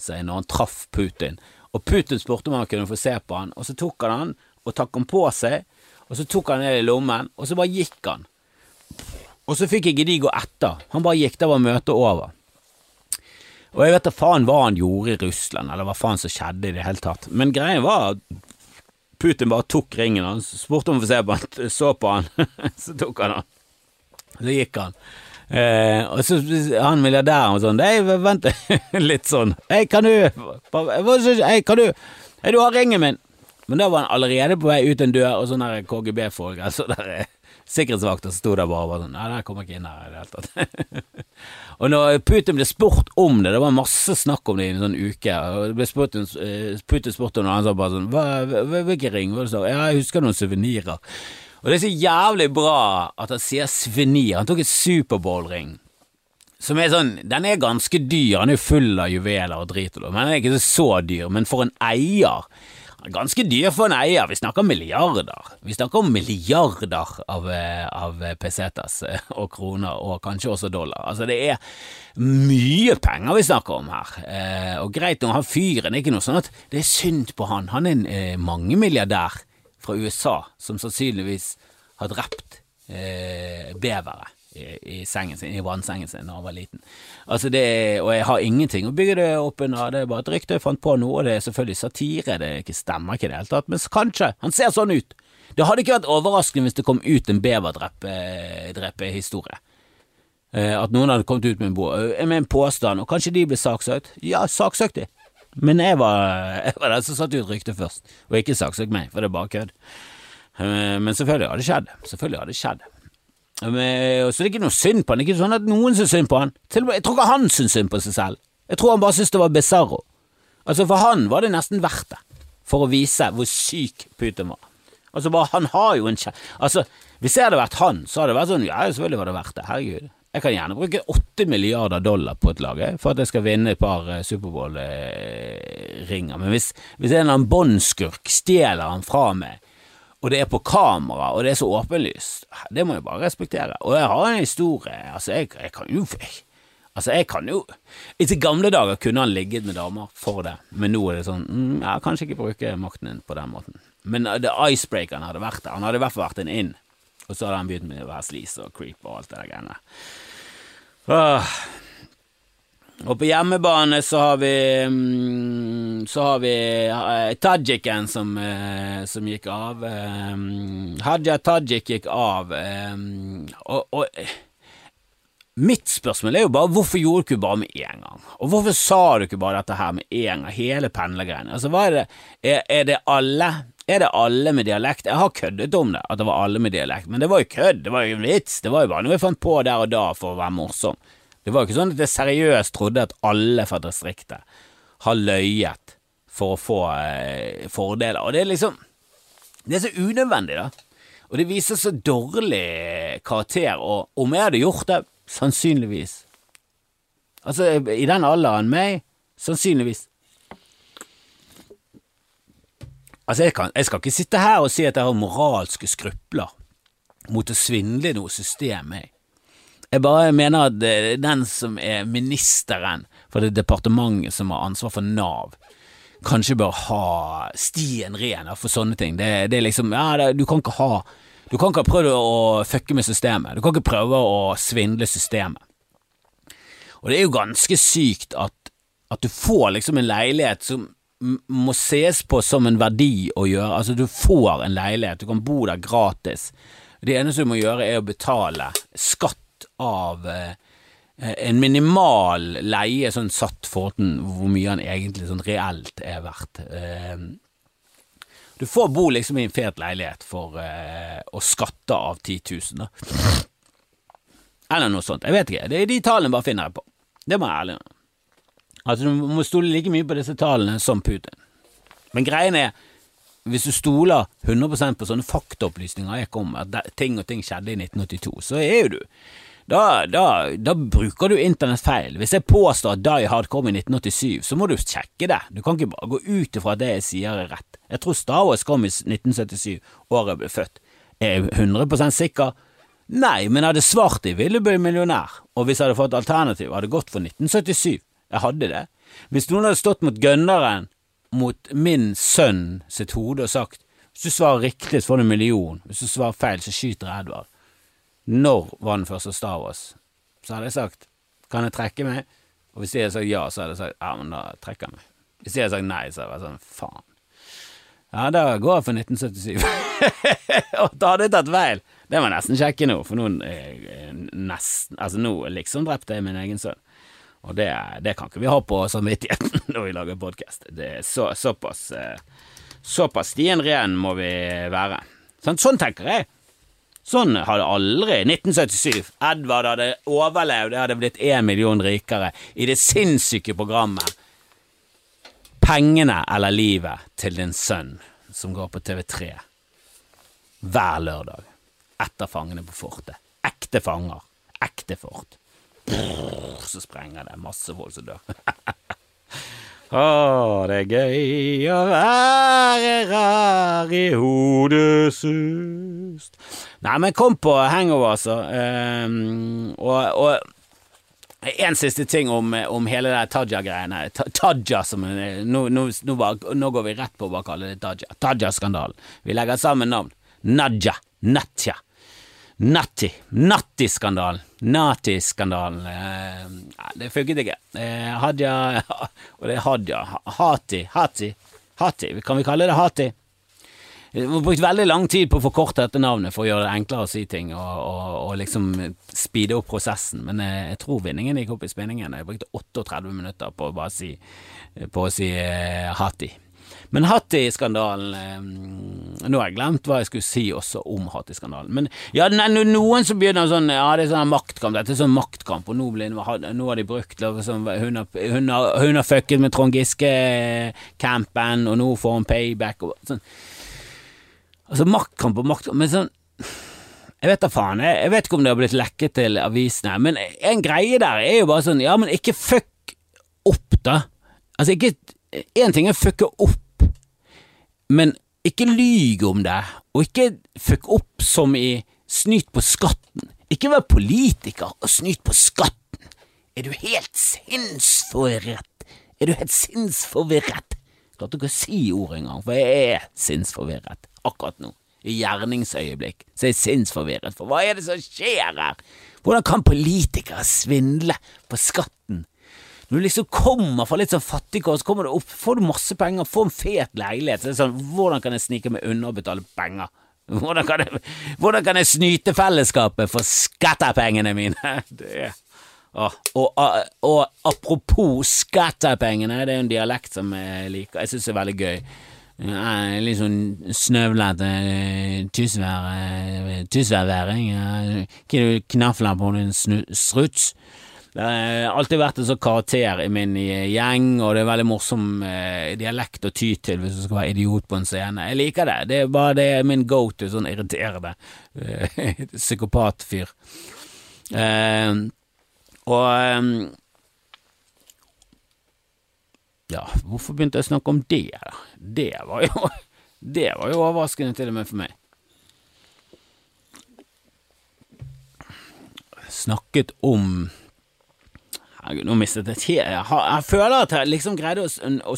Speaker 1: seg når han traff Putin. Og Putin spurte om han kunne få se på han, og så tok han han og takk han på seg, og så tok han det i lommen, og så bare gikk han. Og så fikk ikke de gå etter. Han bare gikk, der var møtet over. Og jeg vet da faen hva han gjorde i Russland, eller hva faen som skjedde i det hele tatt. Men greien var at Putin bare tok ringen hans, spurte om å få se på han, så på han, så tok han han. Så gikk han. Eh, og så han milliardæren og sånn Nei, vent litt sånn Hei, kan du Hei, kan du Hei, du har ringen min. Men da var han allerede på vei ut en dør, og sånn KGB-folk, altså der sikkerhetsvakter sto der bare og var sånn Nei, den kommer ikke inn her i det hele tatt. og når Putin ble spurt om det, det var masse snakk om det i en sånn uke, og det ble spurt, eh, Putin spurte om det, og han sa bare sånn Hvilken ring? var det så? Ja, jeg husker noen suvenirer. Og det er så jævlig bra at han sier suvenir. Han tok et Superbowl-ring. Som er sånn, Den er ganske dyr, han er jo full av juveler og drit, men den er ikke så dyr. Men for en eier Ganske dyr for en eier, vi snakker milliarder. Vi snakker om milliarder av, av pesetas og kroner, og kanskje også dollar. Altså det er mye penger vi snakker om her. Eh, og greit nå, han fyren ikke noe sånn at det er synd på han. Han er en eh, mangemilliardær fra USA som sannsynligvis har drept eh, bevere i, sengen sin, i vannsengen sin da han var liten. Altså det, og jeg har ingenting å bygge det opp under, det er bare et rykte jeg fant på nå, og det er selvfølgelig satire, det ikke stemmer ikke i det hele tatt, men kanskje, han ser sånn ut. Det hadde ikke vært overraskende hvis det kom ut en beverdrepehistorie. Eh, at noen hadde kommet ut med en, bo, med en påstand, og kanskje de ble saksøkt. Ja, saksøkt de. Men jeg var, jeg var den som satte ut ryktet først, og ikke saksøkt meg, for det er bare kødd. Eh, men selvfølgelig har det skjedd. Selvfølgelig har det skjedd. Men, så det er ikke noe synd på han. Det er ikke sånn at noen syns synd på han. Med, jeg tror ikke han syns synd på seg selv. Jeg tror han bare syntes det var bisarro. Altså, for han var det nesten verdt det, for å vise hvor syk Putin var. Altså, bare, han har jo en kjæ... Altså, hvis jeg hadde vært han, så hadde det vært sånn, ja, selvfølgelig var det verdt det, herregud. Jeg kan gjerne bruke åtte milliarder dollar på et lag for at jeg skal vinne et par uh, Superbowl-ringer, men hvis, hvis en eller annen båndskurk stjeler han fra meg, og det er på kamera, og det er så åpenlyst, det må jeg bare respektere. Og jeg har en historie, altså, jeg, jeg kan jo Altså, jeg kan jo I gamle dager kunne han ligget med damer for det, men nå er det sånn mm, Jeg kan ikke bruke makten din på den måten. Men uh, the icebreakeren hadde vært der. Han hadde i hvert fall vært en inn. Og så hadde han begynt med å være sleaze og creep og alt det der greiene. Åh. Og på hjemmebane så har vi mm, Så har vi uh, Tajiken som, uh, som, gikk av. Um, Haja Tajik gikk av. Um, og, og Mitt spørsmål er jo bare hvorfor gjorde du ikke bare med en gang? Og hvorfor sa du ikke bare dette her med en gang, hele pendlergreiene? Altså, hva er det, er, er det alle er det alle med dialekt? Jeg har køddet om det, at det var alle med dialekt, men det var jo kødd, det var jo vits, det var jo bare noe jeg fant på der og da for å være morsom. Det var jo ikke sånn at jeg seriøst trodde at alle fra distriktet har løyet for å få eh, fordeler, og det er liksom Det er så unødvendig, da. Og det viser så dårlig karakter, og om jeg hadde gjort det, sannsynligvis Altså, i den alderen meg, sannsynligvis Altså, jeg, kan, jeg, skal ikke sitte her og si at jeg har moralske skrupler mot å svindle noe system, jeg. Jeg bare mener at den som er ministeren for det departementet som har ansvar for Nav, kanskje bør ha stien ren for sånne ting. Det, det er liksom Ja, det, du kan ikke ha Du kan ikke prøve å fucke med systemet. Du kan ikke prøve å svindle systemet. Og det er jo ganske sykt at, at du får liksom en leilighet som må ses på som en verdi å gjøre. Altså, du får en leilighet, du kan bo der gratis. Det eneste du må gjøre, er å betale skatt av eh, en minimal leie, sånn satt for hvor mye han egentlig sånn reelt er verdt. Eh, du får bo liksom i en fet leilighet for eh, å skatte av 10 000, da. Eller noe sånt. Jeg vet ikke. Det er de tallene bare finner jeg på. Det må jeg ærlig innrømme. Altså, du må stole like mye på disse tallene som Putin. Men greien er, hvis du stoler 100% på sånne faktaopplysninger jeg kom med, at ting og ting skjedde i 1982, så er jo du da, da, da, bruker du internett feil. Hvis jeg påstår at Die Hard kom i 1987, så må du sjekke det. Du kan ikke bare gå ut ifra at det jeg sier er rett. Jeg tror Star Wars kom i 1977, året jeg ble født. Er jeg 100% sikker? Nei, men hadde svart det, ville blitt millionær, og hvis jeg hadde fått alternativ, hadde gått for 1977. Jeg hadde det. Hvis noen hadde stått mot gønneren mot min sønn sitt hode og sagt Hvis du svarer riktig, så får du en million. Hvis du svarer feil, så skyter Edvard. Når var den første Star Wars? Så hadde jeg sagt kan jeg trekke meg? Og hvis jeg hadde sagt ja, så hadde jeg sagt ja, men da trekker jeg meg. Hvis jeg hadde sagt nei, så hadde jeg vært sånn faen. Ja, da går jeg for 1977. og da hadde jeg tatt feil. Det var nesten kjekke nå, for nå eh, nesten Altså, nå liksom drepte jeg min egen sønn. Og det, det kan ikke vi ha på samvittigheten når vi lager podkast. Det er så, såpass eh, Såpass stien ren må vi være. Sånn, sånn tenker jeg. Sånn hadde aldri 1977. Edvard hadde overlevd, det hadde blitt én million rikere i det sinnssyke programmet Pengene eller livet til din sønn, som går på TV3 hver lørdag etter Fangene på fortet. Ekte fanger. Ekte fort. Brrr, så sprenger det masse folk som dør. Å, det er gøy å være rar i hodet sust. Nei, men kom på hangover, altså. Um, og, og en siste ting om, om hele det Taja-greiene. Taja som nå, nå, nå, nå, går vi rett på å bare kalle det Taja. Taja-skandalen. Vi legger sammen navn. Naja. Natja. Natti. Natti-skandalen. Nati-skandalen. Eh, det funket ikke. Eh, Hadia Og det er Hadia. Hati. Hati. Hati. Kan vi kalle det Hati? Vi har brukt veldig lang tid på å forkorte dette navnet for å gjøre det enklere å si ting og, og, og liksom speede opp prosessen, men jeg, jeg tror vinningen gikk opp i spinningen. Jeg brukte 38 minutter på å si, på å si eh, Hati. Men Hatti-skandalen eh, Nå har jeg glemt hva jeg skulle si også om Hatti-skandalen. Men ja, noen som begynner sånn Ja, det er sånn maktkamp. Dette er sånn maktkamp, og nå, blir, nå har de brukt liksom, hun, har, hun, har, hun har fucket med Trond Giske-campen, og nå får hun payback og sånn. Altså, maktkamp og maktkamp Men sånn jeg vet da faen, jeg, jeg, vet ikke om det har blitt lekket til avisene, men en greie der er jo bare sånn, ja, men ikke fuck opp, da. Altså, ikke Én ting er fucke opp, men ikke lyg om det, og ikke fuck opp som i snyt på skatten. Ikke vær politiker og snyt på skatten. Er du helt sinnsforvirret? Er du helt sinnsforvirret? Klarte ikke å si ordet engang, for jeg er sinnsforvirret akkurat nå. I gjerningsøyeblikk så er jeg sinnsforvirret, for hva er det som skjer her? Hvordan kan politikere svindle på skatten? Når du liksom kommer fra litt sånn fattigkår, så kommer du opp, får du masse penger, får en fet leilighet, så det er sånn, hvordan kan jeg snike meg unna å betale penger? Hvordan kan, jeg, hvordan kan jeg snyte fellesskapet for skattepengene mine? Det og, og, og, apropos skattepengene, det er jo en dialekt som jeg liker, jeg synes det er veldig gøy. Litt sånn snøvlete tysværværing. Hva det knafler på din struts? Det har alltid vært en sånn karakter i min gjeng, og det er veldig morsom eh, dialekt å ty til hvis du skal være idiot på en scene. Jeg liker det. Det er bare det er min go to, sånn irriterende eh, psykopatfyr. Eh, og eh, Ja, hvorfor begynte jeg å snakke om det, da? Det var jo Det var jo overraskende til og med for meg. Snakket om Herregud, nå mistet jeg tid. Jeg, jeg, føler at jeg liksom greide å, å,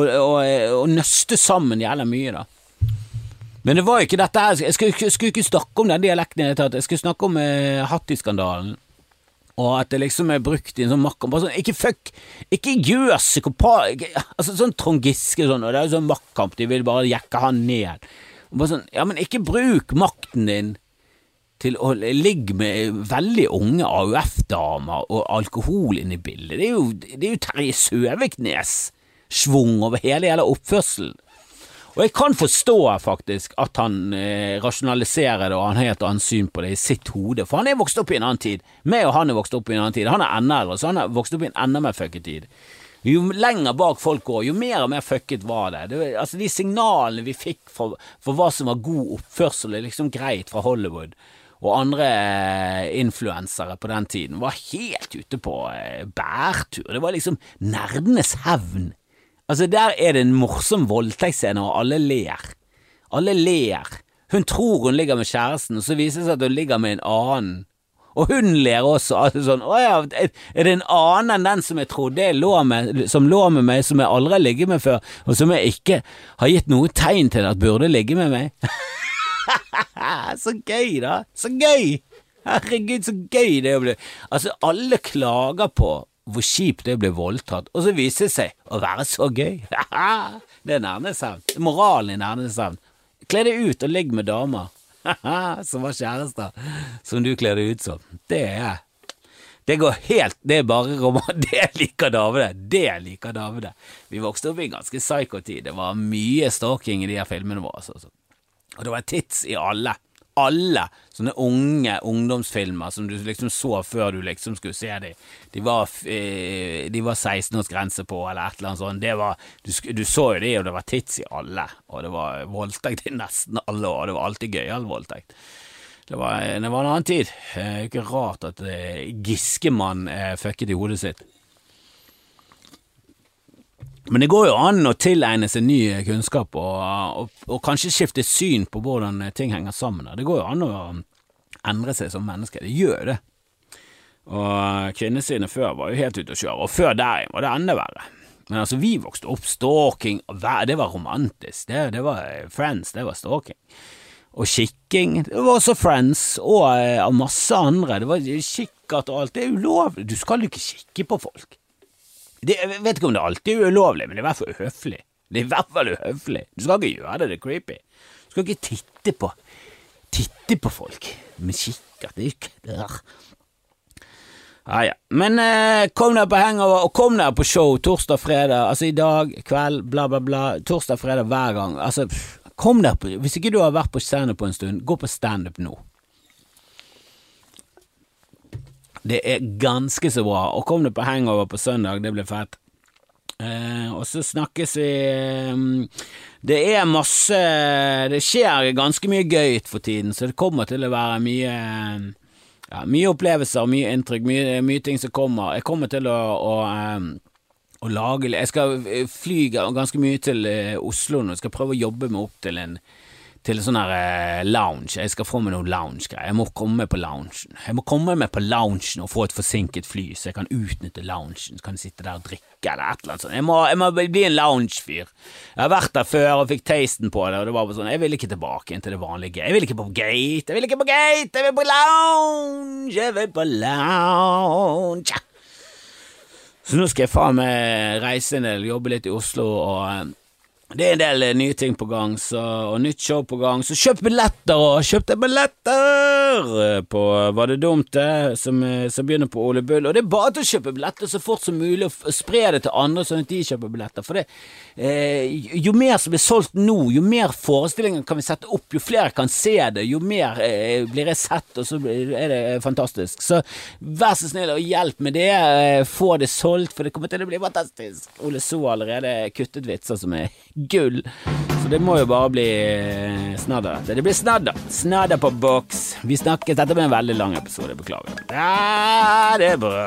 Speaker 1: å, å nøste sammen jævla mye, da. Men det var jo ikke dette her Jeg skulle, jeg skulle ikke snakke om den dialekten i det hele tatt. Jeg skulle snakke om eh, Hattie-skandalen. Og at det liksom er brukt i en sånn makker Sånn, ikke fuck Ikke gjør psykopat Altså Sånn Trond Giske sånn, og det er jo sånn maktkamp, de vil bare jekke han ned. Og bare sånn, ja, men ikke bruk makten din til å ligge med veldig unge AUF-damer og alkohol inne i bildet. Det er jo, jo Terje Søviknes-schwung over hele hele oppførselen. Og jeg kan forstå faktisk at han eh, rasjonaliserer det og han har et annet syn på det i sitt hode, for han er vokst opp i en annen tid. Meg og han er vokst opp i en annen tid. Han er enda eldre, så han er vokst opp i en enda mer fucket tid. Jo lenger bak folk går, jo mer og mer fucket var det. det altså De signalene vi fikk for, for hva som var god oppførsel, er liksom greit fra Hollywood og andre eh, influensere på den tiden var helt ute på eh, bærtur. Det var liksom nerdenes hevn. Altså, der er det en morsom voldtektsscene, og alle ler. Alle ler. Hun tror hun ligger med kjæresten, og så viser det seg at hun ligger med en annen. Og hun ler også. Altså sånn, å ja, er det en annen enn den som jeg trodde lå med, som lå med meg, som jeg aldri har ligget med før, og som jeg ikke har gitt noe tegn til at burde ligge med meg? så gøy, da. Så gøy! Herregud, så gøy det å bli Altså, alle klager på hvor kjipt det bli voldtatt, og så viser det seg å være så gøy. det er Nernesevn. Moralen i Nernesevn. Kle deg ut og ligg med damer som var kjærester, som du kler deg ut som. Det er det går helt Det er bare roman. Det liker damene! Det liker damene! Vi vokste opp i en ganske psyko-tid. Det var mye stalking i de her filmene våre. Altså. Og det var tits i alle alle sånne unge ungdomsfilmer som du liksom så før du liksom skulle se dem. De var, eh, de var 16-årsgrense på, eller et eller annet sånt. Det var, du, du, så jo det, og det var tits i alle. Og det var voldtekt i nesten alle, og det var alltid gøyal voldtekt. Det var, det var en annen tid. Eh, ikke rart at eh, Giskemann eh, fucket i hodet sitt. Men det går jo an å tilegne seg ny kunnskap og, og, og, kanskje skifte syn på hvordan ting henger sammen. Det går jo an å endre seg som menneske. Det gjør det. Og kvinnesynet før var jo helt ute å kjøre, og før der var det enda verre. Men altså, vi vokste opp stalking, det var romantisk. Det, det var Friends, det var stalking. Og kikking, det var også Friends, og av masse andre. Det var kikkert og alt. Det er ulovlig. Du skal jo ikke kikke på folk. Det, jeg vet ikke om det alltid er ulovlig, men det er i hvert fall uhøflig. Det er i hvert fall uhøflig. Du skal ikke gjøre det, det er creepy. Du skal ikke titte på Titte på folk med kikkert. Det er Ja, ja. Men eh, kom dere på hangover, og kom dere på show torsdag, fredag, altså i dag, kveld, bla, bla, bla. Torsdag, fredag hver gang. Altså, pff, kom dere på Hvis ikke du har vært på standup på en stund, gå på standup nå. Det er ganske så bra. Og kom det på hangover på søndag, det blir fett. Eh, og så snakkes vi eh, Det er masse Det skjer ganske mye gøy for tiden, så det kommer til å være mye ja, Mye opplevelser, mye inntrykk, mye, mye, ting som kommer. Jeg kommer til å, å, eh, å lage Jeg skal fly ganske mye til eh, Oslo nå, jeg skal prøve å jobbe meg opp til en til en sånn her eh, lounge. Jeg skal få meg noe lounge-greier. Jeg må komme med på loungen. Jeg må komme med på loungen og få et forsinket fly, så jeg kan utnytte loungen. Så kan jeg sitte der og drikke eller et eller annet sånt. Jeg må, jeg må bli en lounge-fyr. Jeg har vært der før og fikk tasten på det, og det var bare sånn Jeg vil ikke tilbake inn til det vanlige. Jeg vil ikke på gate, jeg vil ikke på gate, jeg vil på lounge, jeg vil på lounge. Så nå skal jeg faen meg reise del, jobbe litt i Oslo og eh, det er en del eh, nye ting på gang, så, og nytt show på gang, så kjøp billetter! og Kjøp deg billetter eh, på Var det dumt, det, som, eh, som, begynner på Ole Bull. Og det er bare til å kjøpe billetter så fort som mulig, og spre det til andre sånn at de kjøper billetter. For det, eh, jo mer som blir solgt nå, jo mer forestillinger kan vi sette opp, jo flere kan se det, jo mer eh, blir jeg sett, og så er det fantastisk. Så vær så snill og hjelp med det. Få det solgt, for det kommer til å bli fantastisk. Ole So allerede kuttet vitser som er gull. Så det må jo bare bli eh, snadder. Det blir snadder. Snadder på boks. Vi snakkes. Dette blir en veldig lang episode, beklager. Ja, det er bra.